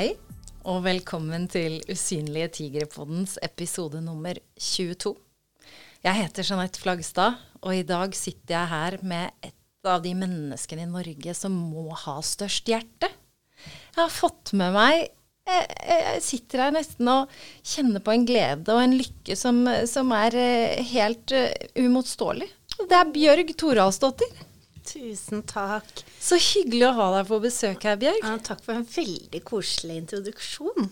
Hei, og velkommen til Usynlige tigre-poddens episode nummer 22. Jeg heter Jeanette Flagstad, og i dag sitter jeg her med et av de menneskene i Norge som må ha størst hjerte. Jeg har fått med meg Jeg, jeg sitter her nesten og kjenner på en glede og en lykke som, som er eh, helt uh, umotståelig. Det er Bjørg Toralsdottir. Tusen takk. Så hyggelig å ha deg på besøk her, Bjørg. Ja, takk for en veldig koselig introduksjon.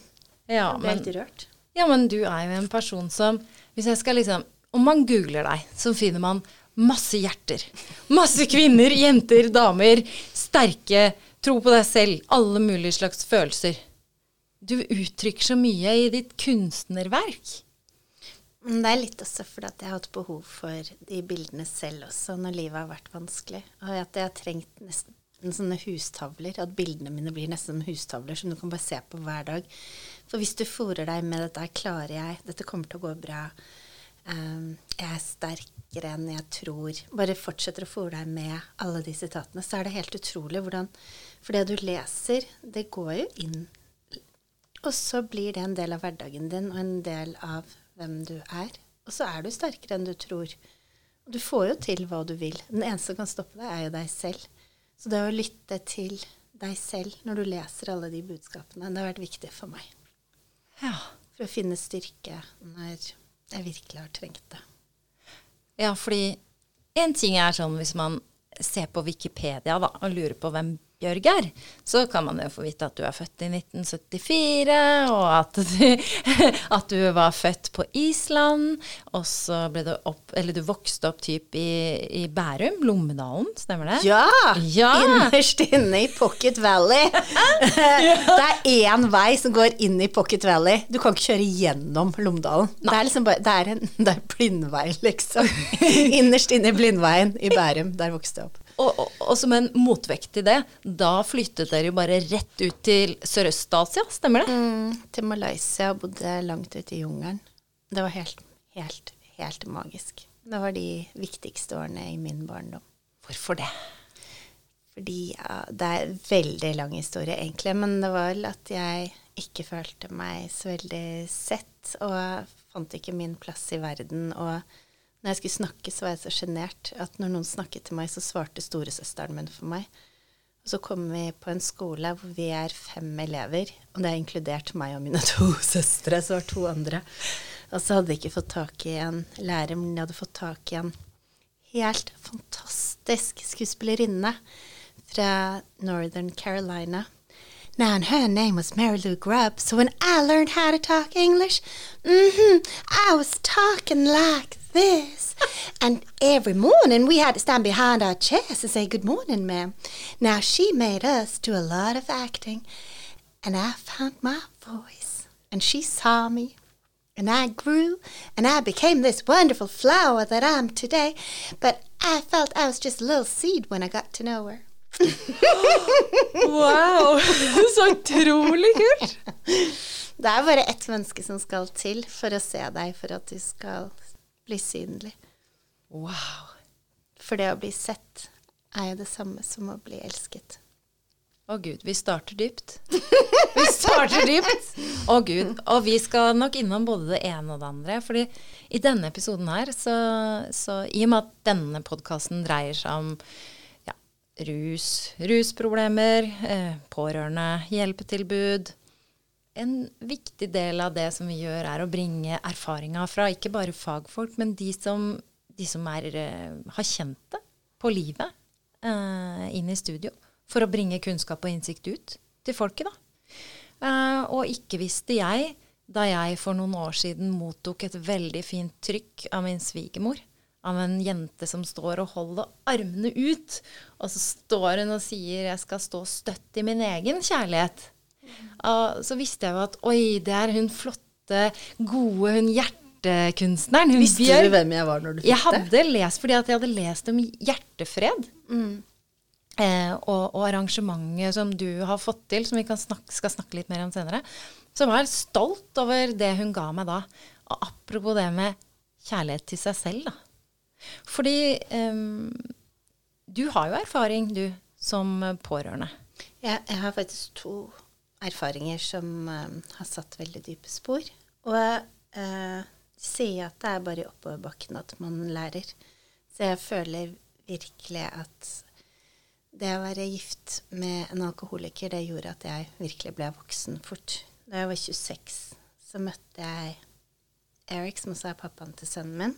Ja, Jeg ble men, helt rørt. ja, men du er jo en person som Hvis jeg skal liksom Om man googler deg, så finner man masse hjerter. Masse kvinner, jenter, damer. Sterke. Tro på deg selv. Alle mulige slags følelser. Du uttrykker så mye i ditt kunstnerverk. Det er litt også fordi at jeg har hatt behov for de bildene selv også, når livet har vært vanskelig. Og at jeg har trengt nesten sånne hustavler. At bildene mine blir nesten som hustavler som du kan bare se på hver dag. For hvis du fòrer deg med 'dette klarer jeg', 'dette kommer til å gå bra', um, 'jeg er sterkere enn jeg tror', bare fortsetter å fòre deg med alle de sitatene, så er det helt utrolig hvordan For det du leser, det går jo inn Og så blir det en del av hverdagen din og en del av hvem du er. Og så er du sterkere enn du tror. Og du får jo til hva du vil. Den eneste som kan stoppe deg, er jo deg selv. Så det å lytte til deg selv når du leser alle de budskapene, det har vært viktig for meg. Ja. For å finne styrke når jeg virkelig har trengt det. ja, fordi en ting er sånn hvis man ser på Wikipedia da, og lurer på hvem Bjørg er, så kan man jo få vite at du er født i 1974, og at du, at du var født på Island, og så ble du opp, eller du vokste opp typ i, i Bærum, Lommedalen, stemmer det? Ja! Ja! Innerst inne i Pocket Valley. Det er én vei som går inn i Pocket Valley. Du kan ikke kjøre gjennom Lommedalen. Det er liksom bare, det er en det er blindvei, liksom. Innerst inne i blindveien i Bærum. Der vokste jeg opp. Og, og, og som en motvekt til det, da flyttet dere jo bare rett ut til Sørøst-Asia, stemmer det? Mm, til Malaysia og bodde langt ute i jungelen. Det var helt, helt, helt magisk. Det var de viktigste årene i min barndom. Hvorfor det? Fordi ja, Det er en veldig lang historie, egentlig, men det var at jeg ikke følte meg så veldig sett, og fant ikke min plass i verden. Og når jeg skulle snakke, så var jeg så sjenert at når noen snakket til meg, så svarte storesøsteren min for meg. Og så kom vi på en skole hvor vi er fem elever, og det er inkludert meg og mine to søstre, så var to andre. Og så hadde de ikke fått tak i en lærer, men de hadde fått tak i en helt fantastisk skuespillerinne fra Northern Carolina. Now, and her name was Mary Lou Grubb. So when I learned how to talk English, mm-hmm, I was talking like this. And every morning we had to stand behind our chairs and say, Good morning, ma'am. Now, she made us do a lot of acting, and I found my voice. And she saw me, and I grew, and I became this wonderful flower that I am today. But I felt I was just a little seed when I got to know her. Wow, så utrolig kult! Det er bare ett menneske som skal til for å se deg, for at du skal bli synlig. Wow. For det å bli sett er jo det samme som å bli elsket. Å gud, vi starter dypt. Vi starter dypt. Å gud. Og vi skal nok innom både det ene og det andre. fordi i denne episoden her, så, så i og med at denne podkasten dreier seg om rus, rusproblemer, eh, pårørende, hjelpetilbud En viktig del av det som vi gjør, er å bringe erfaringa fra ikke bare fagfolk, men de som, de som er, eh, har kjent det på livet, eh, inn i studio. For å bringe kunnskap og innsikt ut til folket, da. Og ikke visste jeg, da jeg for noen år siden mottok et veldig fint trykk av min svigermor, av en jente som står og holder armene ut, og så står hun og sier 'jeg skal stå støtt i min egen kjærlighet'. Og så visste jeg jo at oi, det er hun flotte, gode, hun hjertekunstneren. Hun Visste Bjørn. du hvem jeg var når du fikk Jeg hadde lest fordi at jeg hadde lest om hjertefred. Eh, og, og arrangementet som du har fått til, som vi kan snakke, skal snakke litt mer om senere. Så var jeg stolt over det hun ga meg da. Og apropos det med kjærlighet til seg selv, da. Fordi um, du har jo erfaring, du, som pårørende. Jeg, jeg har faktisk to erfaringer som um, har satt veldig dype spor. Og uh, sier at det er bare i oppoverbakken at man lærer. Så jeg føler virkelig at det å være gift med en alkoholiker, det gjorde at jeg virkelig ble voksen fort. Da jeg var 26, så møtte jeg Eric, som også er pappaen til sønnen min,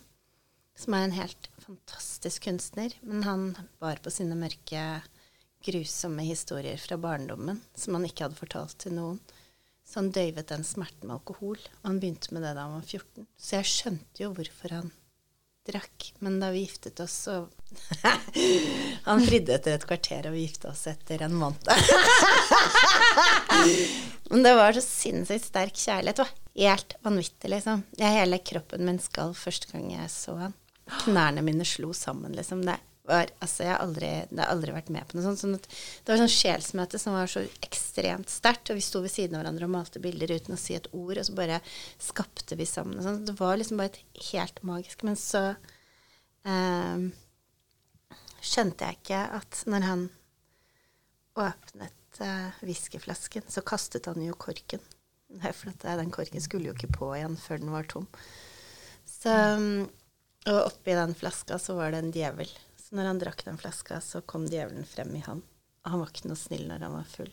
som er en helt fantastisk kunstner. Men han bar på sine mørke, grusomme historier fra barndommen som han ikke hadde fortalt til noen. Så han døyvet den smerten med alkohol. Og han begynte med det da han var 14. Så jeg skjønte jo hvorfor han drakk. Men da vi giftet oss, så Han fridde etter et kvarter, og vi gifta oss etter en måned. Men det var så sinnssykt sterk kjærlighet. Det var helt vanvittig, liksom. Jeg, hele kroppen min skalv første gang jeg så han. Knærne mine slo sammen, liksom. Det var, altså, jeg har aldri, det har aldri vært med på noe sånt. Sånn det var sånn sjelsmøte som var så ekstremt sterkt. Og vi sto ved siden av hverandre og malte bilder uten å si et ord, og så bare skapte vi sammen. Sånn. Det var liksom bare et helt magisk. Men så eh, skjønte jeg ikke at når han åpnet uh, whiskyflasken, så kastet han jo korken. For at den korken skulle jo ikke på igjen før den var tom. Så, og oppi den flaska så var det en djevel. Så når han drakk den flaska, så kom djevelen frem i han. Og han var ikke noe snill når han var full.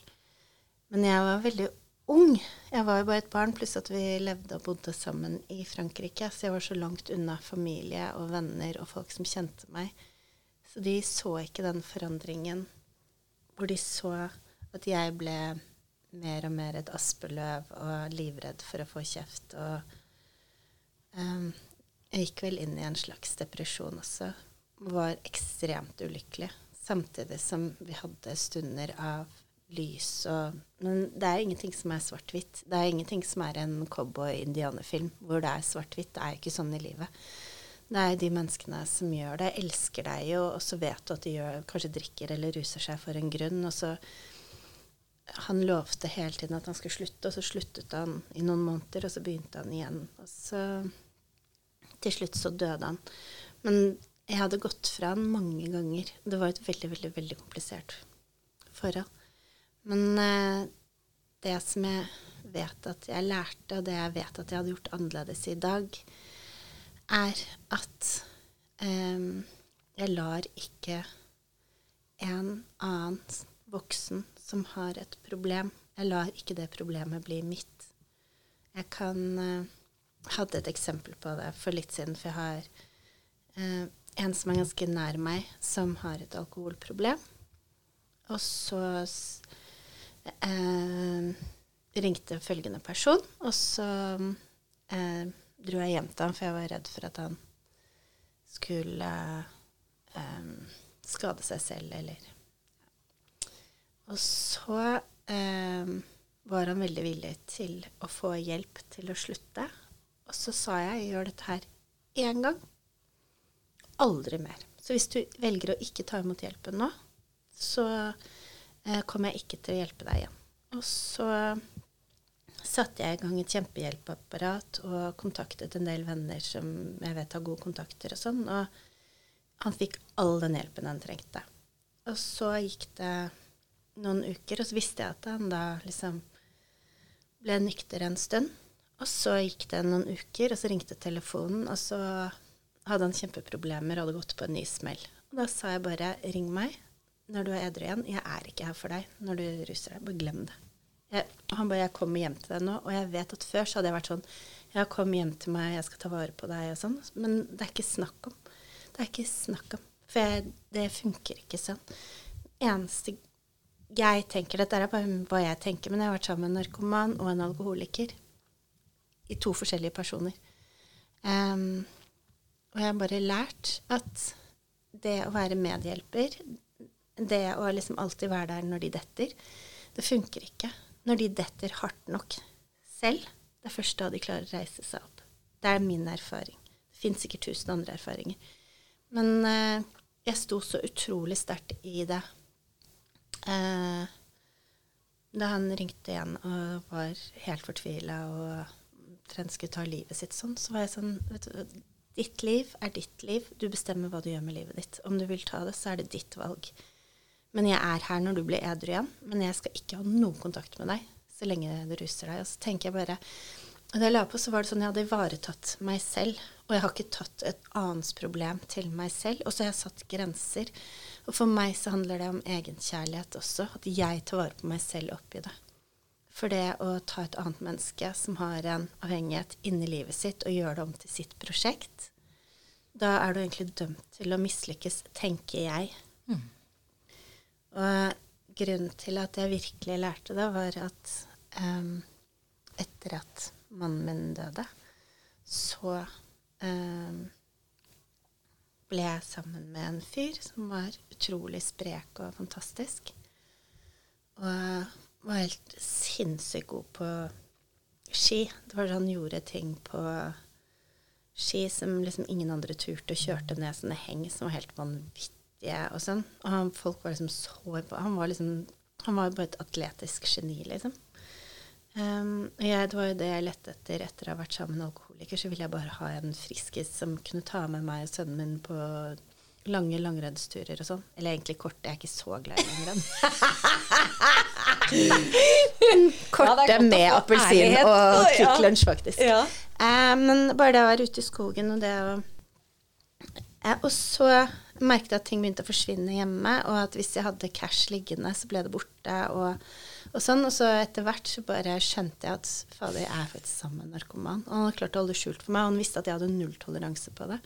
Men jeg var veldig ung. Jeg var jo bare et barn, pluss at vi levde og bodde sammen i Frankrike. Så jeg var så langt unna familie og venner og folk som kjente meg. Så de så ikke den forandringen hvor de så at jeg ble mer og mer et aspeløv og livredd for å få kjeft. Og um, jeg gikk vel inn i en slags depresjon også. Var ekstremt ulykkelig. Samtidig som vi hadde stunder av lys og Men det er ingenting som er svart-hvitt. Det er ingenting som er en cowboy-indianerfilm hvor det er svart-hvitt. Det er ikke sånn i livet. Er de menneskene som gjør det, elsker deg jo, og så vet du at de gjør, kanskje drikker eller ruser seg for en grunn. og så Han lovte hele tiden at han skulle slutte, og så sluttet han i noen måneder, og så begynte han igjen. Og så Til slutt så døde han. Men jeg hadde gått fra han mange ganger. Det var et veldig, veldig, veldig komplisert forhold. Men eh, det som jeg vet at jeg lærte, og det jeg vet at jeg hadde gjort annerledes i dag, er at um, jeg lar ikke en annen voksen som har et problem Jeg lar ikke det problemet bli mitt. Jeg kan uh, hadde et eksempel på det for litt siden, for jeg har uh, en som er ganske nær meg, som har et alkoholproblem. Og så uh, ringte følgende person, og så uh, dro jeg hjem til ham, for jeg var redd for at han skulle um, skade seg selv, eller Og så um, var han veldig villig til å få hjelp til å slutte. Og så sa jeg gjør dette her én gang. Aldri mer. Så hvis du velger å ikke ta imot hjelpen nå, så uh, kommer jeg ikke til å hjelpe deg igjen. Og så satte jeg i gang et kjempehjelpeapparat og kontaktet en del venner som jeg vet har gode kontakter og sånn. Og han fikk all den hjelpen han trengte. Og så gikk det noen uker, og så visste jeg at han da liksom ble nykter en stund. Og så gikk det noen uker, og så ringte telefonen, og så hadde han kjempeproblemer og hadde gått på en ny smell. Og da sa jeg bare 'ring meg når du er edru igjen'. Jeg er ikke her for deg når du ruser deg. Bare glem det. Jeg, han bare 'Jeg kommer hjem til deg nå.' Og jeg vet at før så hadde jeg vært sånn 'Ja, kom hjem til meg, jeg skal ta vare på deg', og sånn. Men det er ikke snakk om. Det er ikke snakk om. For jeg, det funker ikke sånn. Eneste jeg tenker Dette er bare hva jeg tenker, men jeg har vært sammen med en narkoman og en alkoholiker. I to forskjellige personer. Um, og jeg har bare lært at det å være medhjelper, det å liksom alltid være der når de detter, det funker ikke når de detter hardt nok selv, det er først da de klarer å reise seg opp. Det er min erfaring. Det fins sikkert tusen andre erfaringer. Men eh, jeg sto så utrolig sterkt i det. Eh, da han ringte igjen og var helt fortvila og omtrent skulle ta livet sitt sånn, så var jeg sånn vet du, Ditt liv er ditt liv. Du bestemmer hva du gjør med livet ditt. Om du vil ta det, så er det ditt valg. Men jeg er her når du blir edru igjen. Men jeg skal ikke ha noen kontakt med deg så lenge du ruser deg. Og så tenker jeg bare Og da jeg la på, så var det sånn jeg hadde ivaretatt meg selv. Og jeg har ikke tatt et annens problem til meg selv. Og så har jeg satt grenser. Og for meg så handler det om egenkjærlighet også. At jeg tar vare på meg selv oppi det. For det å ta et annet menneske som har en avhengighet inni livet sitt, og gjøre det om til sitt prosjekt, da er du egentlig dømt til å mislykkes, tenker jeg. Mm. Og grunnen til at jeg virkelig lærte det, var at um, etter at mannen min døde, så um, ble jeg sammen med en fyr som var utrolig sprek og fantastisk. Og var helt sinnssykt god på ski. Det var da han gjorde ting på ski som liksom ingen andre turte, og kjørte ned sånne heng som var helt vanvittige og sånn. Og han, folk var liksom så Han var liksom Han var bare et atletisk geni, liksom. Um, jeg, det var jo det jeg lette etter etter å ha vært sammen med alkoholiker. Så ville jeg bare ha en friskis som kunne ta med meg og sønnen min på lange langrennsturer og sånn. Eller egentlig korte. Jeg er ikke så glad i langrenn. Korte Ja, med appelsin ærlighet. og Kvikk. Lunsj, faktisk. Ja. Um, men bare det å være ute i skogen og det å Og så merket jeg at ting begynte å forsvinne hjemme, og at hvis jeg hadde cash liggende, så ble det borte. Og, og sånn, og så etter hvert så bare skjønte jeg at fader, jeg er faktisk sammen med en narkoman. Og han hadde klart å holde skjult for meg, og han visste at jeg hadde nulltoleranse på det.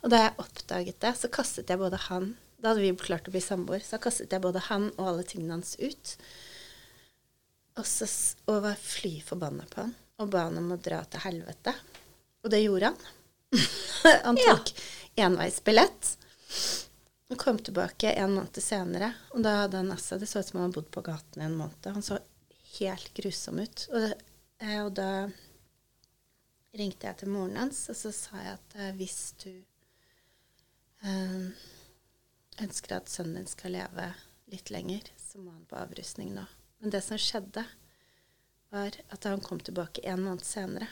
Og da jeg oppdaget det, så kastet jeg både han Da hadde vi klart å bli samboer, så da kastet jeg både han og alle tingene hans ut. Og, så, og var fly forbanna på han og ba han om å dra til helvete. Og det gjorde han. han Ja. Enveisbillett. Han kom tilbake en måned senere, og da hadde han altså Det så ut som han hadde bodd på gaten en måned. Han så helt grusom ut. Og, eh, og da ringte jeg til moren hans, og så sa jeg at eh, hvis du øh, ønsker at sønnen din skal leve litt lenger, så må han på avrusning nå. Men det som skjedde, var at han kom tilbake en måned senere,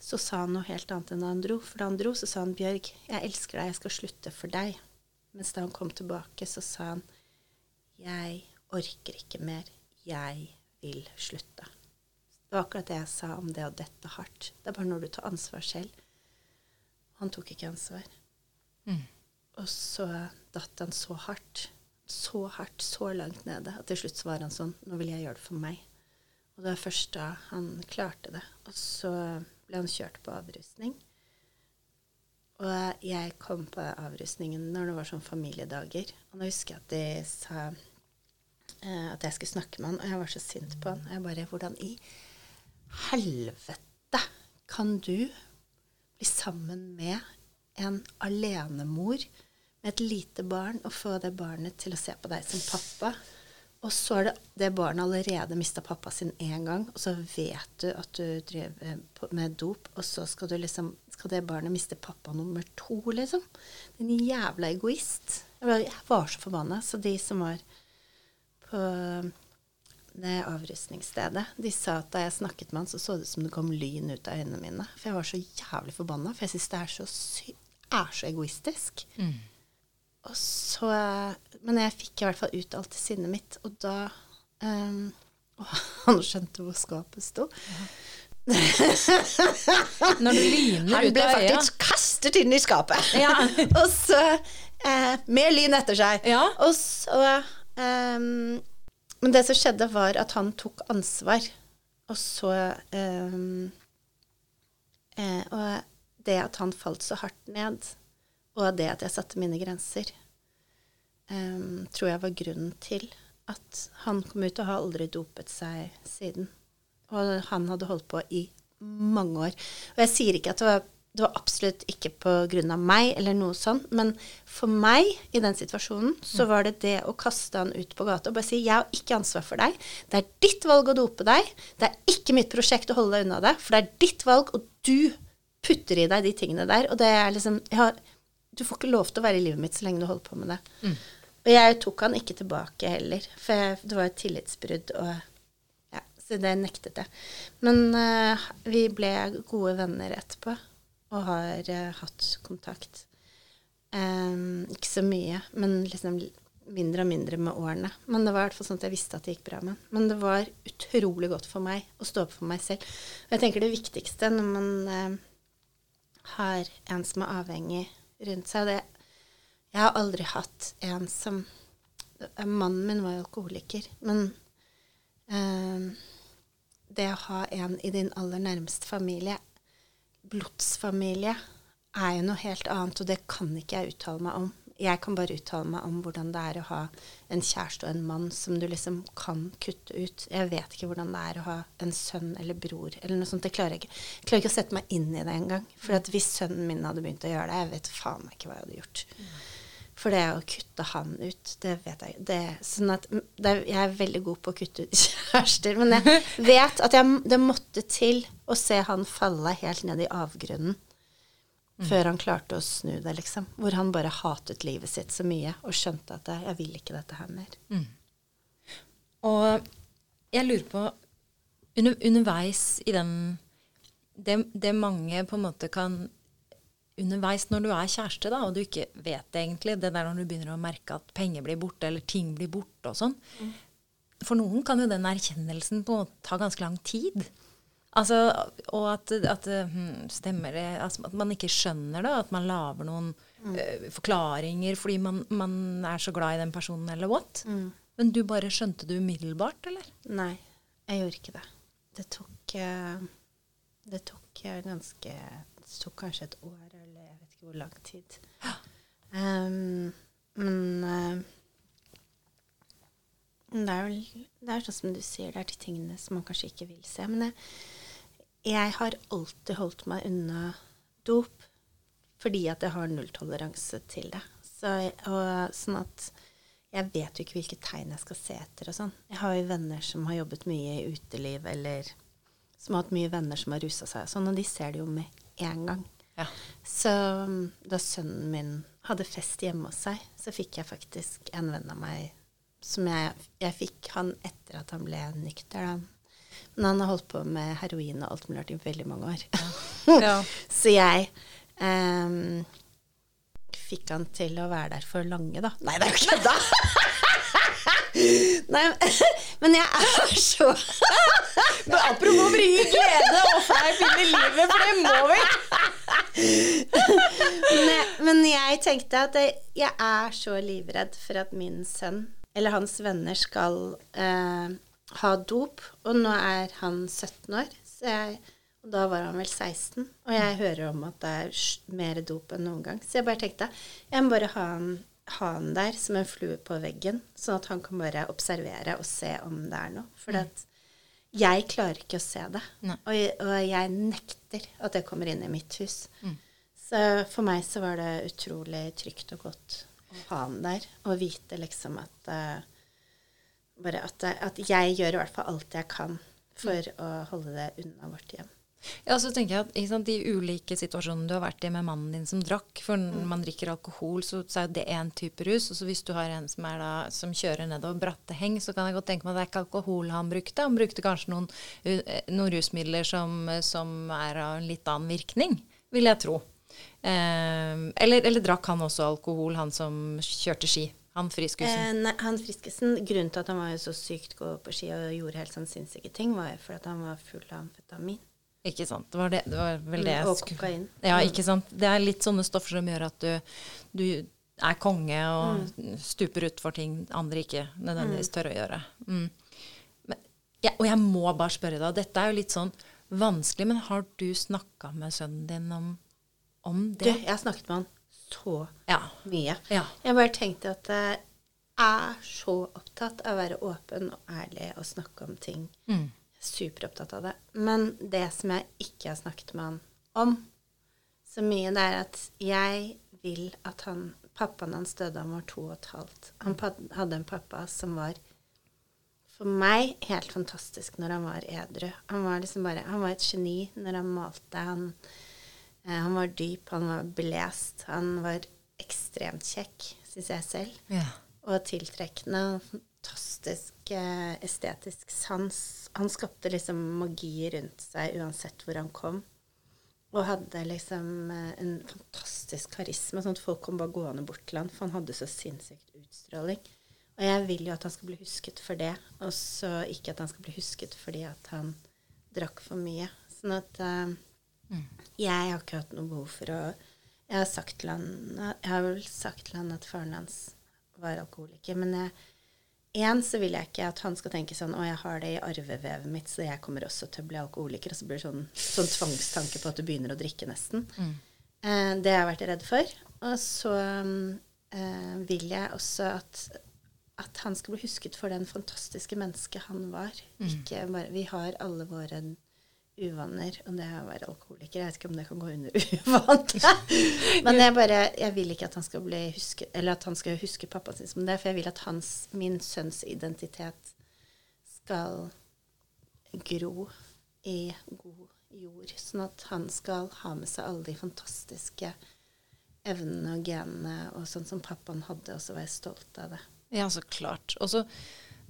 så sa han noe helt annet enn da han dro. For da han dro, så sa han Bjørg, jeg elsker deg, jeg skal slutte for deg. Mens da han kom tilbake, så sa han jeg orker ikke mer, jeg vil slutte. Det var akkurat det jeg sa om det å dette hardt. Det er bare når du tar ansvar selv. Han tok ikke ansvar. Mm. Og så datt han så hardt, så hardt, så langt nede, at til slutt så var han sånn Nå vil jeg gjøre det for meg. Og det var først da han klarte det. Og så ble han kjørt på avrusning. Og jeg kom på avrusningen når det var sånn familiedager. Og nå husker jeg at de sa eh, at jeg skulle snakke med han, og jeg var så sint på han. Og jeg bare Hvordan i helvete kan du bli sammen med en alenemor med et lite barn og få det barnet til å se på deg som pappa? Og så er det det barnet allerede mista pappa sin én gang, og så vet du at du driver med dop, og så skal, liksom, skal det barnet miste pappa nummer to, liksom. Den jævla egoist. Jeg var, så forbanna. Så de som var på det avrustningsstedet, de sa at da jeg snakket med han, så så det ut som det kom lyn ut av øynene mine. For jeg var så jævlig forbanna, for jeg syns det er så, er så egoistisk. Mm. Og så, men jeg fikk i hvert fall ut alt sinnet mitt, og da um, og Han skjønte hvor skapet sto. Når du lyner Han ut ble av øya. faktisk kastet inn i skapet. Ja. og så eh, Med lyn etter seg. Ja. Og så ehm, Men det som skjedde, var at han tok ansvar. Og så ehm, eh, Og det at han falt så hardt ned, og det at jeg satte mine grenser, um, tror jeg var grunnen til at han kom ut og har aldri dopet seg siden. Og han hadde holdt på i mange år. Og jeg sier ikke at det var, det var absolutt ikke av meg, eller noe sånt, men for meg i den situasjonen, så var det det å kaste han ut på gata og bare si 'jeg har ikke ansvar for deg'. Det er ditt valg å dope deg. Det er ikke mitt prosjekt å holde deg unna det, for det er ditt valg, og du putter i deg de tingene der. Og det er liksom jeg har, Du får ikke lov til å være i livet mitt så lenge du holder på med det. Og jeg tok han ikke tilbake heller, for jeg, det var et tillitsbrudd. og ja, Så det nektet jeg. Men uh, vi ble gode venner etterpå og har uh, hatt kontakt. Um, ikke så mye, men liksom mindre og mindre med årene. Men det var i hvert fall sånn at jeg visste at det gikk bra med. Men det var utrolig godt for meg å stå opp for meg selv. Og jeg tenker det viktigste når man eh, har en som er avhengig rundt seg det, Jeg har aldri hatt en som eh, Mannen min var jo alkoholiker, men eh, det å ha en i din aller nærmeste familie, blodsfamilie, er jo noe helt annet, og det kan ikke jeg uttale meg om. Jeg kan bare uttale meg om hvordan det er å ha en kjæreste og en mann som du liksom kan kutte ut. Jeg vet ikke hvordan det er å ha en sønn eller bror eller noe sånt. Jeg klarer ikke, jeg klarer ikke å sette meg inn i det engang. For hvis sønnen min hadde begynt å gjøre det, jeg vet faen meg ikke hva jeg hadde gjort. For det å kutte han ut, det vet jeg det, sånn at det, Jeg er veldig god på å kutte ut kjærester, men jeg vet at jeg, det måtte til å se han falle helt ned i avgrunnen før han klarte å snu det, liksom. Hvor han bare hatet livet sitt så mye og skjønte at jeg vil ikke dette her mer. Mm. Og jeg lurer på under, Underveis i den det, det, mange på en måte kan Underveis når du er kjæreste, da, og du ikke vet det egentlig, det der når du begynner å merke at penger blir borte, eller ting blir borte og sånn mm. For noen kan jo den erkjennelsen på ta ganske lang tid. Altså, og at, at hmm, stemmer det altså, At man ikke skjønner det. At man lager noen mm. uh, forklaringer fordi man, man, er så glad i den personen, eller what. Mm. Men du bare skjønte det umiddelbart, eller? Nei, jeg gjorde ikke det. Det tok uh, Det tok uh, ganske Det tok kanskje et år, eller jeg vet ikke hvor lang tid. Um, men det er vel det er sånn som du sier, det er de tingene som man kanskje ikke vil se. Men jeg, jeg har alltid holdt meg unna dop fordi at jeg har nulltoleranse til det. Så, og, sånn at jeg vet jo ikke hvilke tegn jeg skal se etter og sånn. Jeg har jo venner som har jobbet mye i uteliv, eller som har hatt mye venner som har rusa seg og sånn, og de ser det jo med en gang. Ja. Så da sønnen min hadde fest hjemme hos seg, så fikk jeg faktisk en venn av meg som jeg, jeg fikk han etter at han ble nykter. da men han har holdt på med heroin og alt mulig rart i veldig mange år. Ja. så jeg um, fikk han til å være der for lange, da. Nei, det er jo ikke kødda! Nei, men jeg er så men Apropos bringe glede og fleip inn i livet, vi! men, men jeg tenkte at jeg, jeg, er så livredd for at min sønn eller hans venner skal eh, ha dop. Og nå er han 17 år, jeg, og da var han vel 16. Og jeg hører om at det er mer dop enn noen gang. Så jeg bare tenkte jeg må bare ha han, ha han der som en flue på veggen, sånn at han kan bare observere og se om det er noe. For mm. jeg klarer ikke å se det. Og jeg, og jeg, nekter at det kommer inn i mitt hus. Mm. Så for meg så var det utrolig trygt og godt å ha han der og vite liksom at uh, bare at, at, jeg gjør i hvert fall alt jeg kan for mm. å holde det unna vårt hjem. Ja, så tenker jeg at sant, De ulike situasjonene du har vært i med mannen din som drakk For når mm. man drikker alkohol, så, så er det én type rus. Og så hvis du har en som, da, som kjører nedover bratte heng, så kan jeg godt tenke meg at det er ikke alkohol han brukte. Han brukte kanskje noen, noen rusmidler som, som, er av en litt annen virkning, vil jeg tro. Eh, eller, eller drakk han også alkohol, han som kjørte ski? Han Friskesen? Eh, han Friskesen, Grunnen til at han var så sykt god på ski og gjorde helt sånn sinnssyke ting, var fordi at han var full av amfetamin. Ikke sant. Det var, det, det var vel det Og kokain. Ja, ikke sant. Det er litt sånne stoffer som gjør at du, du er konge og mm. stuper utfor ting andre ikke nødvendigvis mm. tør å gjøre. Mm. Men, ja, og jeg må bare spørre deg, dette er jo litt sånn vanskelig, men har du snakka med sønnen din om, om det? Du, jeg har snakket med han så ja. mye. Ja. Jeg bare tenkte at jeg er så opptatt av å være åpen og ærlig og snakke om ting. Mm. Superopptatt av det. Men det som jeg ikke har snakket med han om så mye, det er at jeg vil at han Pappaen hans døde han var to og et halvt. Han hadde en pappa som var for meg helt fantastisk når han var edru. Han var liksom bare Han var et geni når han malte. Han Eh, han var dyp, han var belest. Han var ekstremt kjekk, syns jeg selv. Ja. Og tiltrekkende. Fantastisk eh, estetisk sans. Han skapte liksom magi rundt seg uansett hvor han kom. Og hadde liksom eh, en fantastisk karisma, sånn at folk kom bare gående bort til han, for han hadde så sinnssykt utstråling. Og jeg vil jo at han skal bli husket for det, og så ikke at han skal bli husket fordi at han drakk for mye. Sånn at jeg har ikke hatt noe behov for å Jeg har sagt til han Jeg har vel sagt til han at faren hans var alkoholiker, men jeg, Én så vil jeg ikke at han skal tenke sånn Å, jeg har det i arvevevet mitt, så jeg kommer også til å bli alkoholiker. Og så blir det sånn, sånn tvangstanke på at du begynner å drikke, nesten. Eh, det har jeg vært redd for. Og så eh, vil jeg også at, at han skal bli husket for den fantastiske mennesket han var. Ikke bare, vi har alle våre uvaner, og det å være alkoholiker. Jeg vet ikke om det kan gå under uvaner. Men jeg bare, jeg vil ikke at han skal bli husket, eller at han skal huske pappaen sin som det, for jeg vil at hans, min sønns identitet skal gro i god jord, sånn at han skal ha med seg alle de fantastiske evnene og genene og sånn som pappaen hadde, og så være stolt av det. Ja, så klart. Og så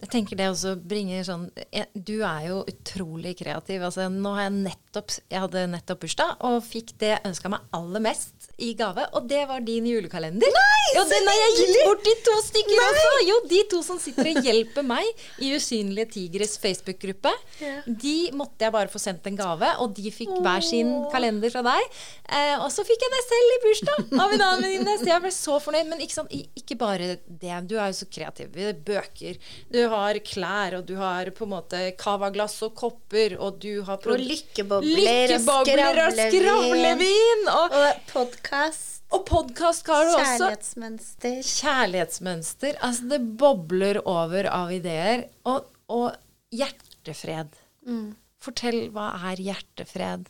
jeg tenker det også bringer sånn Du er jo utrolig kreativ. Altså, nå har jeg nettopp Jeg hadde nettopp bursdag og fikk det jeg ønska meg aller mest i gave, og det var din julekalender. Nei, jo, den har jeg gitt bort de to stykker også! Jo, de to som sitter og hjelper meg i Usynlige tigres Facebook-gruppe, Ja. de måtte jeg bare få sendt en gave, og de fikk hver sin kalender fra deg. Eh, og så fikk jeg det selv i bursdag av en annen venninne, så jeg ble så fornøyd. Men ikke, sånn, ikke bare det, du er jo så kreativ. Bøker, du har klær, og du har på en måte cavaglass og kopper, og du har Og lykkebobler, og skravlevin! Og, Og podkast. og podkast har du også. Kjærlighetsmønster. Kjærlighetsmønster. Altså, det bobler over av ideer. Og, og hjertefred. Mm. Fortell, hva er hjertefred?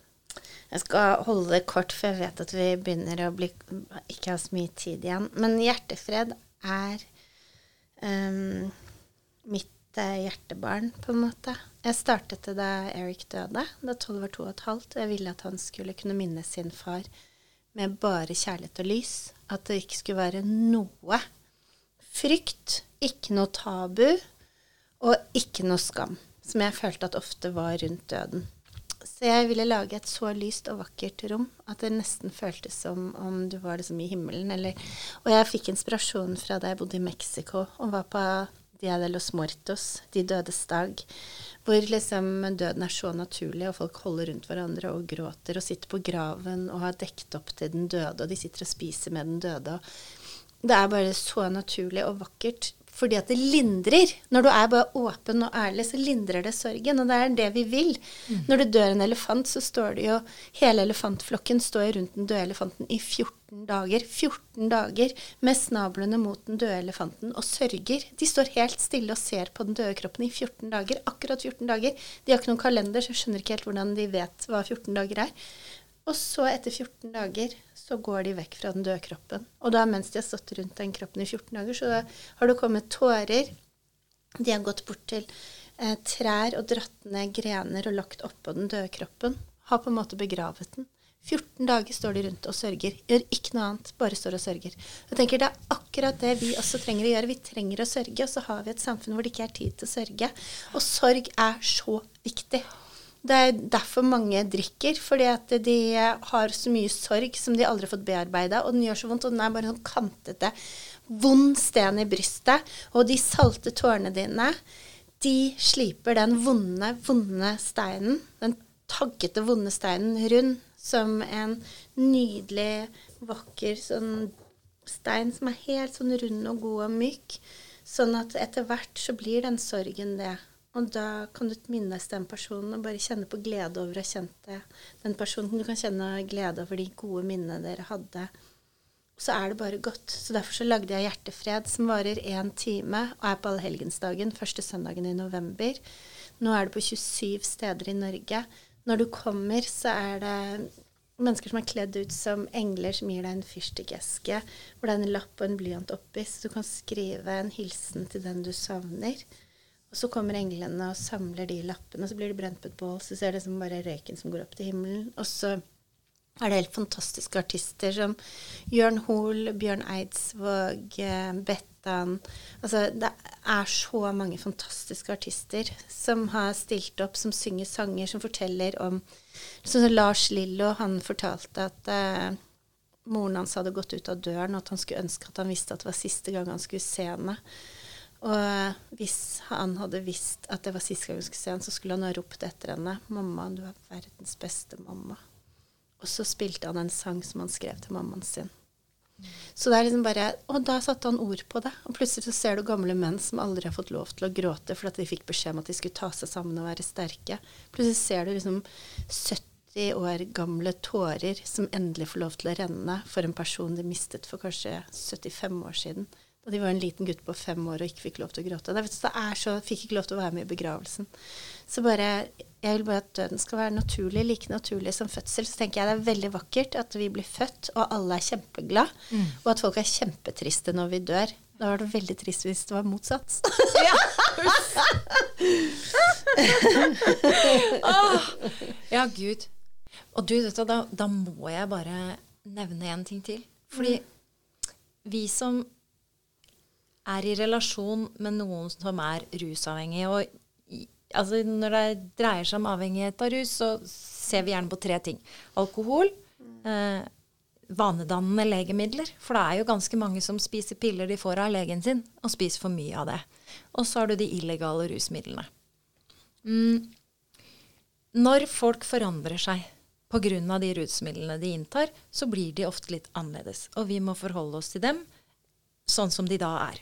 Jeg skal holde det kort, for jeg vet at vi begynner å bli, ikke ha så mye tid igjen. Men hjertefred er ehm, mitt eh, hjertebarn, på en måte. Jeg startet det da Eric døde, da 12 var to og et halvt. og Jeg ville at han skulle kunne minne sin far med bare kjærlighet og lys. At det ikke skulle være noe frykt, ikke noe tabu, og ikke noe skam. Som jeg følte at ofte var rundt døden. Så jeg ville lage et så lyst og vakkert rom at det nesten føltes som om du var liksom i himmelen. Eller, og jeg fikk inspirasjon fra da jeg bodde i Mexico og var på Dia de los Muertos, De dødes dag, hvor liksom døden er så naturlig, og folk holder rundt hverandre og gråter og sitter på graven og har dekket opp til den døde, og de sitter og spiser med den døde. det er bare så naturlig og vakkert. Fordi at det lindrer. Når du er bare åpen og ærlig, så lindrer det sorgen. Og det er det vi vil. Når det dør en elefant, så står det jo Hele elefantflokken står rundt den døde elefanten i 14 dager. 14 dager med snablene mot den døde elefanten og sørger. De står helt stille og ser på den døde kroppen i 14 dager. Akkurat 14 dager. De har ikke noen kalender, så jeg skjønner ikke helt hvordan de vet hva 14 dager er. Og så, etter 14 dager, så går de vekk fra den døde kroppen. Og da mens de har stått rundt den kroppen i 14 dager, så har det kommet tårer. De har gått bort til eh, trær og dratt ned grener og lagt oppå den døde kroppen. Har på en måte begravet den. 14 dager står de rundt og sørger. Gjør ikke noe annet, bare står og sørger. Jeg tenker Det er akkurat det vi også trenger å gjøre. Vi trenger å sørge, og så har vi et samfunn hvor det ikke er tid til å sørge. Og sorg er så viktig. Det er derfor mange drikker, fordi at de har så mye sorg som de aldri har fått bearbeida, og den gjør så vondt, og den er bare sånn kantete, vond sten i brystet. Og de salte tårene dine, de sliper den vonde, vonde steinen, den taggete, vonde steinen rund som en nydelig, vakker sånn stein som er helt sånn rund og god og myk. Sånn at etter hvert så blir den sorgen det. Og da kan du minnes den personen og bare kjenne på glede over å ha kjent det. Den personen Du kan kjenne glede over de gode minnene dere hadde. Så er det bare godt. Så derfor så lagde jeg Hjertefred, som varer én time og er på allhelgensdagen, første søndagen i november. Nå er det på 27 steder i Norge. Når du kommer, så er det mennesker som er kledd ut som engler, som gir deg en fyrstikkeske hvor det er en lapp og en blyant oppi, så du kan skrive en hilsen til den du savner. Og så kommer englene og samler de lappene, så blir de brent på et bål. Så ser det som bare røyken som går opp til himmelen. Og så er det helt fantastiske artister som Jørn Hoel, Bjørn Eidsvåg, eh, Bettan Altså det er så mange fantastiske artister som har stilt opp, som synger sanger, som forteller om Sånn som Lars Lillo, han fortalte at eh, moren hans hadde gått ut av døren, og at han skulle ønske at han visste at det var siste gang han skulle se henne. Og hvis han hadde visst at det var sist gang hun skulle se ham, så skulle han ha ropt etter henne 'Mamma, du er verdens beste mamma'. Og så spilte han en sang som han skrev til mammaen sin. Så det er liksom bare Og da satte han ord på det. Og plutselig så ser du gamle menn som aldri har fått lov til å gråte fordi de fikk beskjed om at de skulle ta seg sammen og være sterke. Plutselig ser du liksom 70 år gamle tårer som endelig får lov til å renne for en person de mistet for kanskje 75 år siden. Da de var en liten gutt på fem år og ikke fikk lov til å gråte. Det, vet du, er så, fikk ikke lov til å være med i begravelsen. Så bare, jeg vil bare at døden skal være naturlig, like naturlig som fødsel. Så tenker jeg det er veldig vakkert at vi blir født, og alle er kjempeglade. Og at folk er kjempetriste når vi dør. Da var det veldig trist hvis det var motsatt. Åh, ja, gud. Og du, vet du, da, da må jeg bare nevne en ting til. Fordi vi som er i relasjon med noen som er rusavhengige, og altså når det dreier seg om avhengighet av rus, så ser vi gjerne på tre ting. Alkohol, eh, vanedannende legemidler, for det er jo ganske mange som spiser piller de får av legen sin, og spiser for mye av det. Og så har du de illegale rusmidlene. Mm. Når folk forandrer seg pga. de rusmidlene de inntar, så blir de ofte litt annerledes. Og vi må forholde oss til dem sånn som de da er.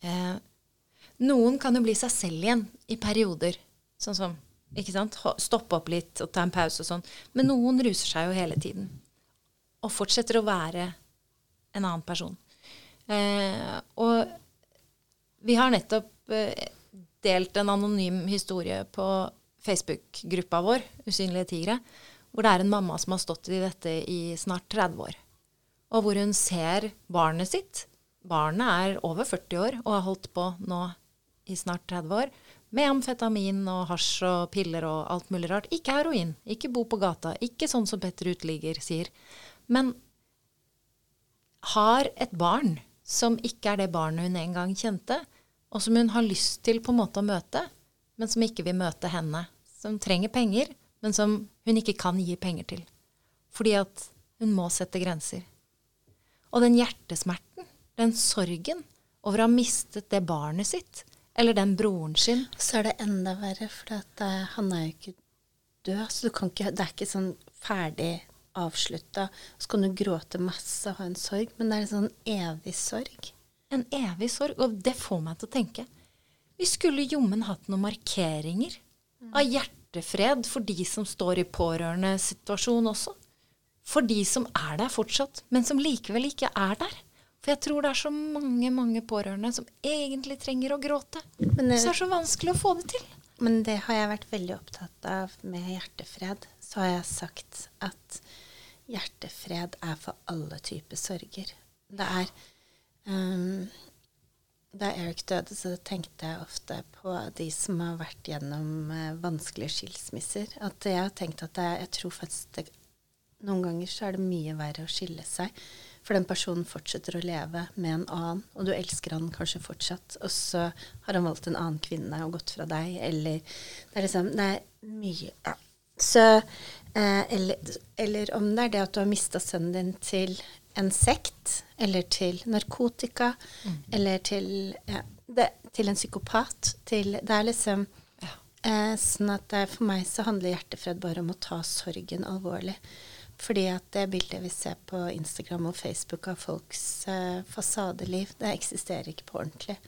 Eh, noen kan jo bli seg selv igjen i perioder. Sånn som ikke sant? Stoppe opp litt og ta en pause og sånn. Men noen ruser seg jo hele tiden. Og fortsetter å være en annen person. Eh, og vi har nettopp eh, delt en anonym historie på Facebook-gruppa vår, Usynlige tigre, hvor det er en mamma som har stått i dette i snart 30 år. Og hvor hun ser barnet sitt. Barnet er over 40 år og har holdt på nå i snart 30 år med amfetamin og hasj og piller og alt mulig rart. Ikke heroin, ikke bo på gata, ikke sånn som Petter Uteligger sier. Men har et barn som ikke er det barnet hun en gang kjente, og som hun har lyst til på en måte å møte, men som ikke vil møte henne. Som trenger penger, men som hun ikke kan gi penger til. Fordi at hun må sette grenser. Og den hjertesmerten, den sorgen over å ha mistet det barnet sitt, eller den broren sin Så er det enda verre, for at, eh, han er jo ikke død. Så du kan ikke, det er ikke sånn ferdig avslutta. Så kan du gråte masse og ha en sorg, men det er en sånn evig sorg. En evig sorg. Og det får meg til å tenke Vi skulle jommen hatt noen markeringer av hjertefred for de som står i pårørendesituasjon også. For de som er der fortsatt, men som likevel ikke er der. For jeg tror det er så mange mange pårørende som egentlig trenger å gråte. Men, det, så det er så vanskelig å få det til. Men det har jeg vært veldig opptatt av med hjertefred. Så har jeg sagt at hjertefred er for alle typer sorger. Det er um, Da Eric døde, så tenkte jeg ofte på de som har vært gjennom uh, vanskelige skilsmisser. At jeg har tenkt at jeg, jeg tror faktisk det, noen ganger så er det mye verre å skille seg. For den personen fortsetter å leve med en annen, og du elsker han kanskje fortsatt, og så har han valgt en annen kvinne og gått fra deg, eller Det er liksom Det er mye ja. Så eh, eller, eller om det er det at du har mista sønnen din til en sekt, eller til narkotika, eller til ja, det, til en psykopat, til Det er liksom Ja. Eh, sånn at det, for meg så handler hjertefred bare om å ta sorgen alvorlig. Fordi at det bildet vi ser på Instagram og Facebook av folks eh, fasadeliv, det eksisterer ikke på ordentlig.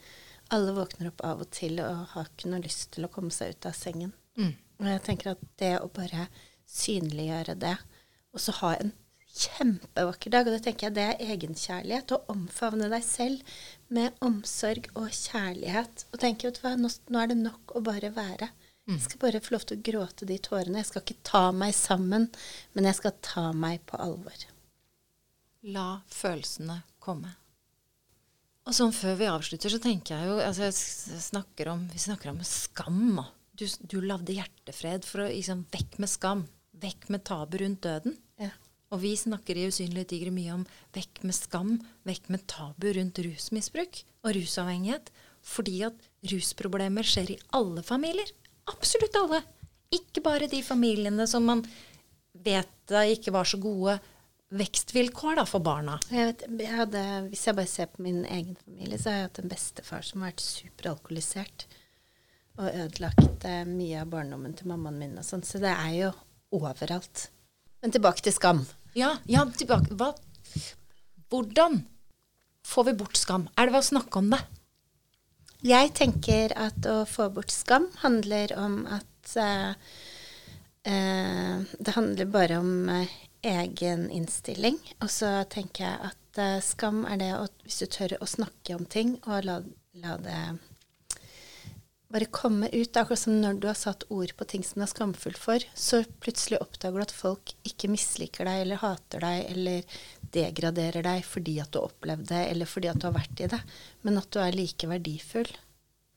Alle våkner opp av og til og har ikke noe lyst til å komme seg ut av sengen. Mm. Og jeg tenker at det å bare synliggjøre det, og så ha en kjempevakker dag, og det tenker jeg det er egenkjærlighet, å omfavne deg selv med omsorg og kjærlighet. Og tenke, at nå, nå er det nok å bare være. Jeg skal bare få lov til å gråte de tårene. Jeg skal ikke ta meg sammen, men jeg skal ta meg på alvor. La følelsene komme. Og sånn før vi avslutter, så tenker jeg jo altså jeg snakker om, Vi snakker om skam. Du, du lagde hjertefred for å liksom Vekk med skam. Vekk med tabu rundt døden. Ja. Og vi snakker i Usynlige tigre mye om vekk med skam, vekk med tabu rundt rusmisbruk og rusavhengighet. Fordi at rusproblemer skjer i alle familier. Absolutt alle. Ikke bare de familiene som man vet ikke var så gode vekstvilkår da, for barna. Jeg vet, jeg hadde, hvis jeg bare ser på min egen familie, så har jeg hatt en bestefar som har vært superalkoholisert. Og ødelagt eh, mye av barndommen til mammaen min og sånn. Så det er jo overalt. Men tilbake til skam. Ja, ja tilbake. Hva? Hvordan får vi bort skam? Er det ved å snakke om det? Jeg tenker at å få bort skam handler om at uh, uh, Det handler bare om uh, egen innstilling. Og så tenker jeg at skam er det å, hvis du tør å snakke om ting og la, la det bare komme ut. Akkurat som når du har satt ord på ting som du er skamfull for, så plutselig oppdager du at folk ikke misliker deg eller hater deg eller degraderer deg fordi at du har opplevd det, eller fordi at du har vært i det, men at du er like verdifull.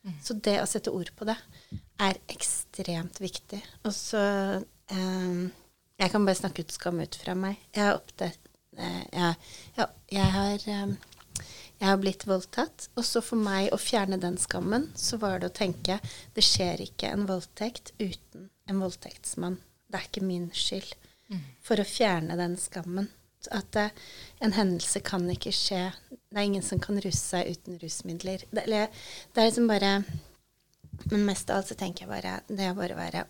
Mm. Så det å sette ord på det er ekstremt viktig. Og så eh, Jeg kan bare snakke ut skam ut fra meg. Jeg har opptatt... eh, jeg, jeg, jeg har eh, jeg har blitt voldtatt. Og så for meg å fjerne den skammen, så var det å tenke det skjer ikke en voldtekt uten en voldtektsmann. Det er ikke min skyld. Mm. For å fjerne den skammen. At uh, en hendelse kan ikke skje. Det er ingen som kan ruse seg uten rusmidler. Det, det er liksom bare Men mest av alt så tenker jeg bare det å bare være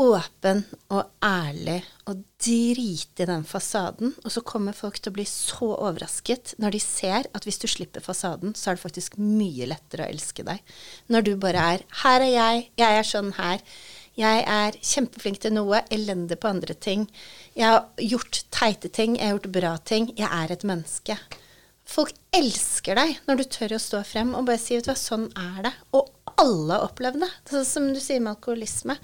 åpen og ærlig og drite i den fasaden. Og så kommer folk til å bli så overrasket når de ser at hvis du slipper fasaden, så er det faktisk mye lettere å elske deg. Når du bare er 'Her er jeg. Jeg er sånn her. Jeg er kjempeflink til noe, elendig på andre ting. Jeg har gjort teite ting. Jeg har gjort bra ting. Jeg er et menneske. Folk elsker deg når du tør å stå frem og bare si vet du hva, sånn er det. Og alle har opplevd det. sånn som du sier med alkoholisme.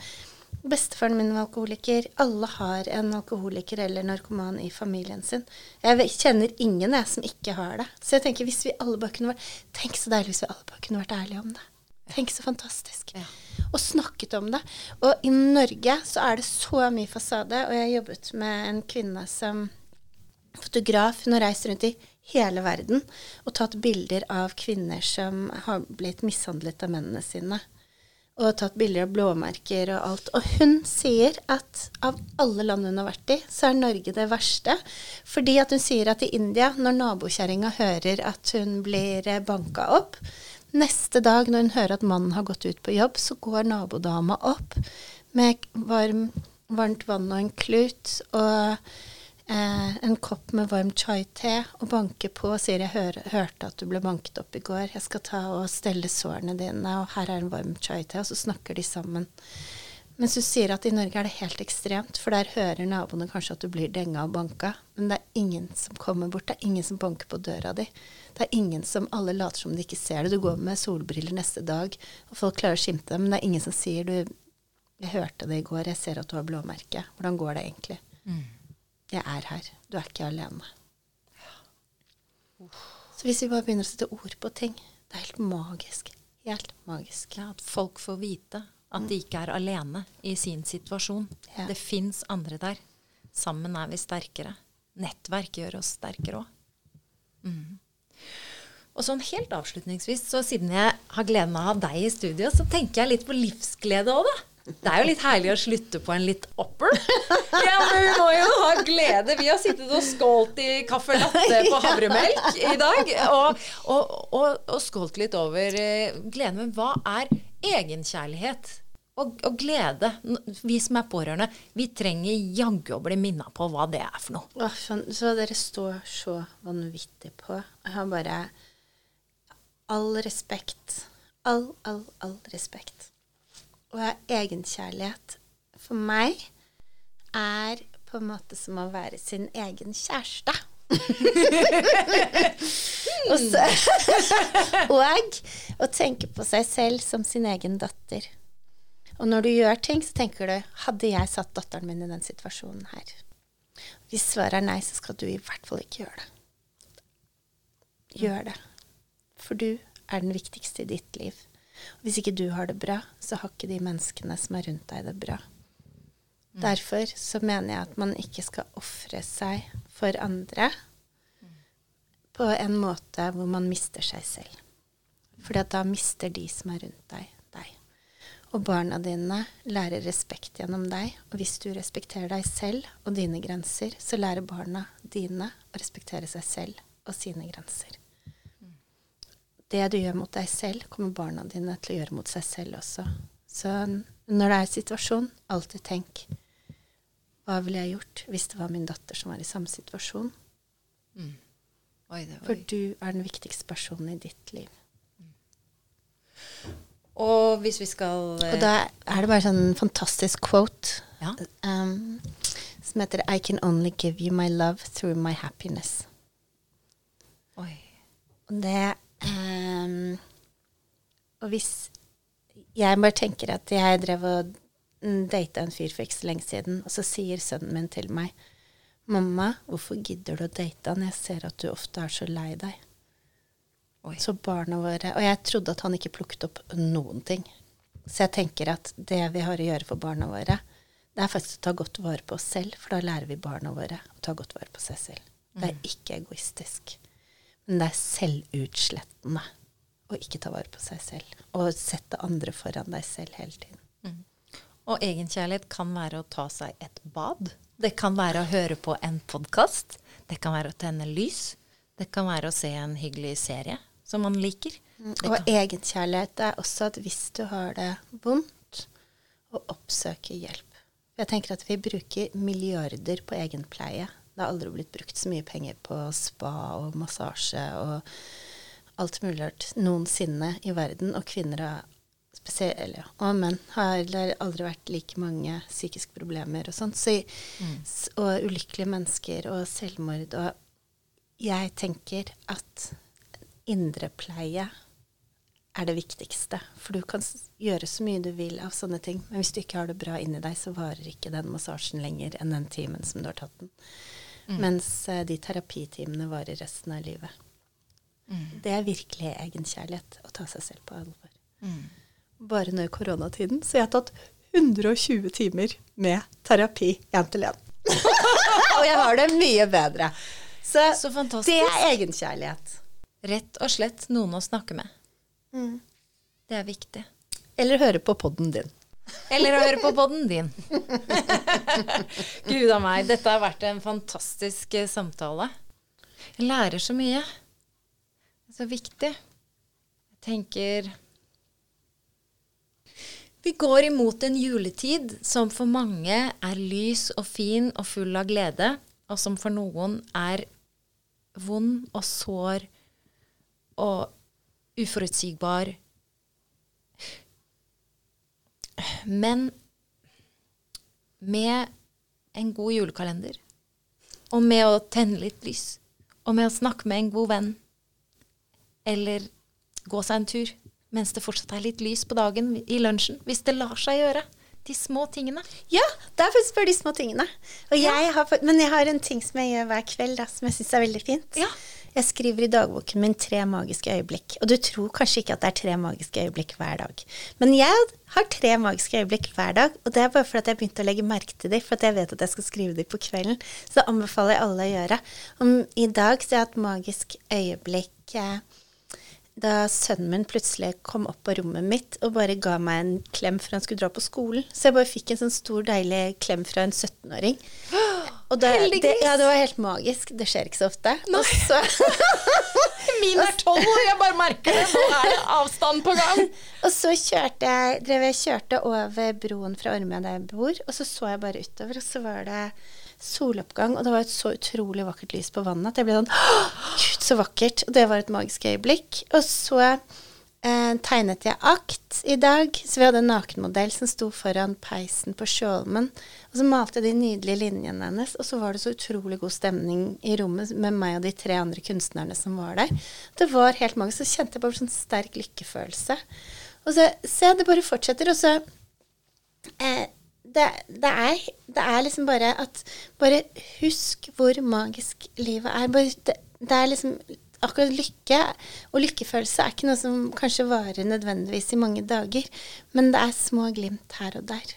Bestefaren min var alkoholiker. Alle har en alkoholiker eller narkoman i familien sin. Jeg kjenner ingen jeg som ikke har det. Så jeg tenker hvis vi alle bare kunne vært Tenk så deilig hvis vi alle bare kunne vært ærlige om det. Tenk så fantastisk. Ja. Og snakket om det. Og i Norge så er det så mye fasade. Og jeg har jobbet med en kvinne som fotograf. Hun har reist rundt i hele verden og tatt bilder av kvinner som har blitt mishandlet av mennene sine og tatt bilder av blåmerker og alt. Og hun sier at av alle land hun har vært i, så er Norge det verste. Fordi at hun sier at i India, når nabokjerringa hører at hun blir banka opp, neste dag når hun hører at mannen har gått ut på jobb, så går nabodama opp med varm, varmt vann og en klut. og eh, en kopp med varm chai-te og banker på og sier jeg hør, hørte at du ble banket opp i går, jeg skal ta og stelle sårene dine, og her er en varm chai-te, og så snakker de sammen. Mens du sier at i Norge er det helt ekstremt, for der hører naboene kanskje at du blir denga og banka, men det er ingen som kommer bort, det er ingen som banker på døra di. Det er ingen som Alle later som de ikke ser det. Du går med solbriller neste dag, og folk klarer å skimte deg, men det er ingen som sier du Jeg hørte det i går, jeg ser at du har blåmerke. Hvordan går det egentlig? Mm. Jeg er her. Du er ikke alene. Så hvis vi bare begynner å sette ord på ting Det er helt magisk. Helt magisk. Ja, At folk får vite at de ikke er alene i sin situasjon. Ja. Det fins andre der. Sammen er vi sterkere. Nettverk gjør oss sterkere òg. Mm. Og sånn helt avslutningsvis, så siden jeg har gleden av å ha deg i studio, så tenker jeg litt på livsglede òg, da. Det er jo litt herlig å slutte på en litt upper. Ja, men vi må jo ha glede. Vi har sittet og skålt i caffè latte på havremelk i dag. Og, og, og, og skålt litt over uh, gleden. Men hva er egenkjærlighet? Og, og, glede. Vi som er pårørende, vi trenger jaggu å bli minna på hva det er for noe. Åh, så dere står så vanvittig på. Jeg har bare all respekt. All, all, all respekt ha egenkjærlighet for meg er på en måte som å være sin egen kjæreste. og, så, og å tenke på seg selv som sin egen datter. Og når du gjør ting, så tenker du Hadde jeg satt datteren min i den situasjonen her? Hvis svaret er nei, så skal du i hvert fall ikke gjøre det. Gjør det. For du er den viktigste i ditt liv. Hvis ikke du har det bra, så har ikke de menneskene som er rundt deg, det bra. Mm. Derfor så mener jeg at man ikke skal ofre seg for andre på en måte hvor man mister seg selv. Fordi at da mister de som er rundt deg, deg. Og barna dine lærer respekt gjennom deg. Og hvis du respekterer deg selv og dine grenser, så lærer barna dine å respektere seg selv og sine grenser. Det du gjør mot deg selv, kommer barna dine til å gjøre mot seg selv også. Så når det er situasjon, alltid tenk hva ville jeg gjort hvis det var min datter som var i samme situasjon? Mm. Oi, det For du er den viktigste personen i ditt liv. Og hvis vi skal Og da er det bare sånn fantastisk quote Ja. um, som heter I can only give you my love through my happiness. Oi. Og det um, Og hvis Jeg bare tenker at jeg drev og data en fyr for ikke så lenge siden, og så sier sønnen min til meg Mamma, hvorfor gidder du å date han? Jeg ser at du ofte er så lei deg. Oi. Så barna våre Og jeg trodde at han ikke plukket opp noen ting. Så jeg tenker at det vi har å gjøre for barna våre, det er faktisk å ta godt vare på oss selv, for da lærer vi barna våre å ta godt vare på seg selv. Det er ikke egoistisk. Men det er selvutslettende å ikke ta vare på seg selv. Og sette andre foran deg selv hele tiden. Og egenkjærlighet kan være å ta seg et bad. Det kan være å høre på en podkast. Det kan være å tenne lys. Det kan være å se en hyggelig serie som man liker. Det Og egenkjærlighet er også at hvis du har det vondt, å oppsøke hjelp. Jeg tenker at vi bruker milliarder på egenpleie. Det har aldri blitt brukt så mye penger på spa og massasje og alt mulig rart noensinne i verden. Og kvinner har spesielt, ja, og menn har det har aldri vært like mange psykiske problemer og sånt. Så, mm. og ulykkelige mennesker og selvmord. Og jeg tenker at indrepleie er det viktigste. For du kan gjøre så mye du vil av sånne ting, men hvis du ikke har det bra inni deg, så varer ikke den massasjen lenger enn den timen som du har tatt den. Mens eh, de terapitimene varer resten av livet. Det er virkelig egenkjærlighet å ta seg selv på alvor. Bare nå i koronatiden så jeg har tatt 120 timer med terapi én til én. Og jeg har det mye bedre. Så, Så det er egenkjærlighet. rett og slett noen å snakke med. Mm. Det er viktig. Eller høre på podden din. Eller å høre på podden din. Gud a meg, dette har vært en fantastisk eh, samtale. Jeg lærer så mye. Det er så viktig. Jeg tenker Vi går imot en juletid som for mange er lys og fin og full av glede, og som for noen er vond og sår og uforutsigbar. Men med en god julekalender, og med å tenne litt lys, og med å snakke med en god venn, eller gå seg en tur mens det fortsatt er litt lys på dagen i lunsjen, hvis det lar seg gjøre. De små tingene. Ja, det er faktisk bare de små tingene. Og jeg har, men jeg har en ting som jeg gjør hver kveld, da, som jeg syns er veldig fint. Ja. Jeg skriver i dagboken min tre magiske øyeblikk. Og du tror kanskje ikke at det er tre magiske øyeblikk hver dag. Men jeg har tre magiske øyeblikk hver dag, og det er bare fordi jeg begynte å legge merke til dem, for jeg vet at jeg skal skrive dem på kvelden. Så det anbefaler jeg alle å gjøre. Om, I dag så har jeg hatt magisk øyeblikk eh, da sønnen min plutselig kom opp på rommet mitt og bare ga meg en klem før han skulle dra på skolen. Så jeg bare fikk en sånn stor, deilig klem fra en 17-åring. Og da, det, ja, det var helt magisk. Det skjer ikke så ofte. Og så, Min er tolv år, jeg bare merker det. Nå er det avstand på gang. og så kjørte jeg, drev jeg kjørte over broen fra Ormøya der jeg bor, og så så jeg bare utover, og så var det soloppgang, og det var et så utrolig vakkert lys på vannet at jeg ble sånn Gud, så vakkert. Og det var et magisk øyeblikk. Og så eh, tegnet jeg akt i dag, så vi hadde en nakenmodell som sto foran peisen på Skjolmen. Og så malte jeg de nydelige linjene hennes, og så var det så utrolig god stemning i rommet med meg og de tre andre kunstnerne som var der. Det var helt magisk. Så kjente jeg bare sånn sterk lykkefølelse. Og så se, det bare fortsetter, og så eh, det, det, er, det er liksom bare at Bare husk hvor magisk livet er. Bare, det, det er liksom Akkurat lykke og lykkefølelse er ikke noe som kanskje varer nødvendigvis i mange dager, men det er små glimt her og der.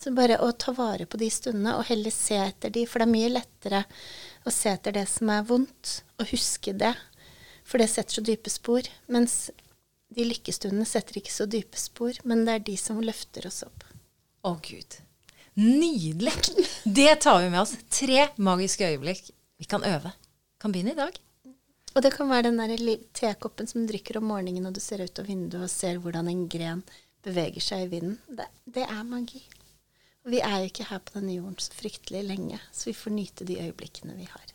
Så bare å ta vare på de stundene, og heller se etter de, for det er mye lettere å se etter det som er vondt, og huske det, for det setter så dype spor. Mens de lykkestundene setter ikke så dype spor, men det er de som løfter oss opp. Å, Gud. Nydelig! Det tar vi med oss. Tre magiske øyeblikk vi kan øve. Kan begynne i dag. Og det kan være den der tekoppen som drikker om morgenen, og du ser ut av vinduet og ser hvordan en gren beveger seg i vinden. Det, det er magi. Og vi er jo ikke her på denne jorden så fryktelig lenge, så vi får nyte de øyeblikkene vi har.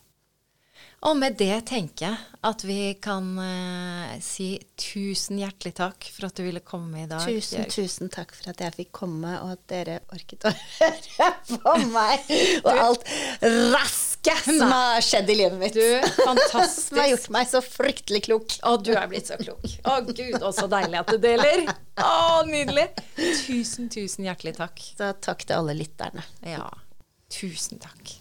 Og med det tenker jeg at vi kan eh, si tusen hjertelig takk for at du ville komme i dag. Tusen, Jørg. tusen takk for at jeg fikk komme, og at dere orket å høre på meg og alt raske som har skjedd i livet mitt. Du, fantastisk. Som har gjort meg så fryktelig klok. Å, du er blitt så klok. Å, Gud, og så deilig at du deler. Å, nydelig. Tusen, tusen hjertelig takk. Så takk til alle lytterne. Ja, tusen takk.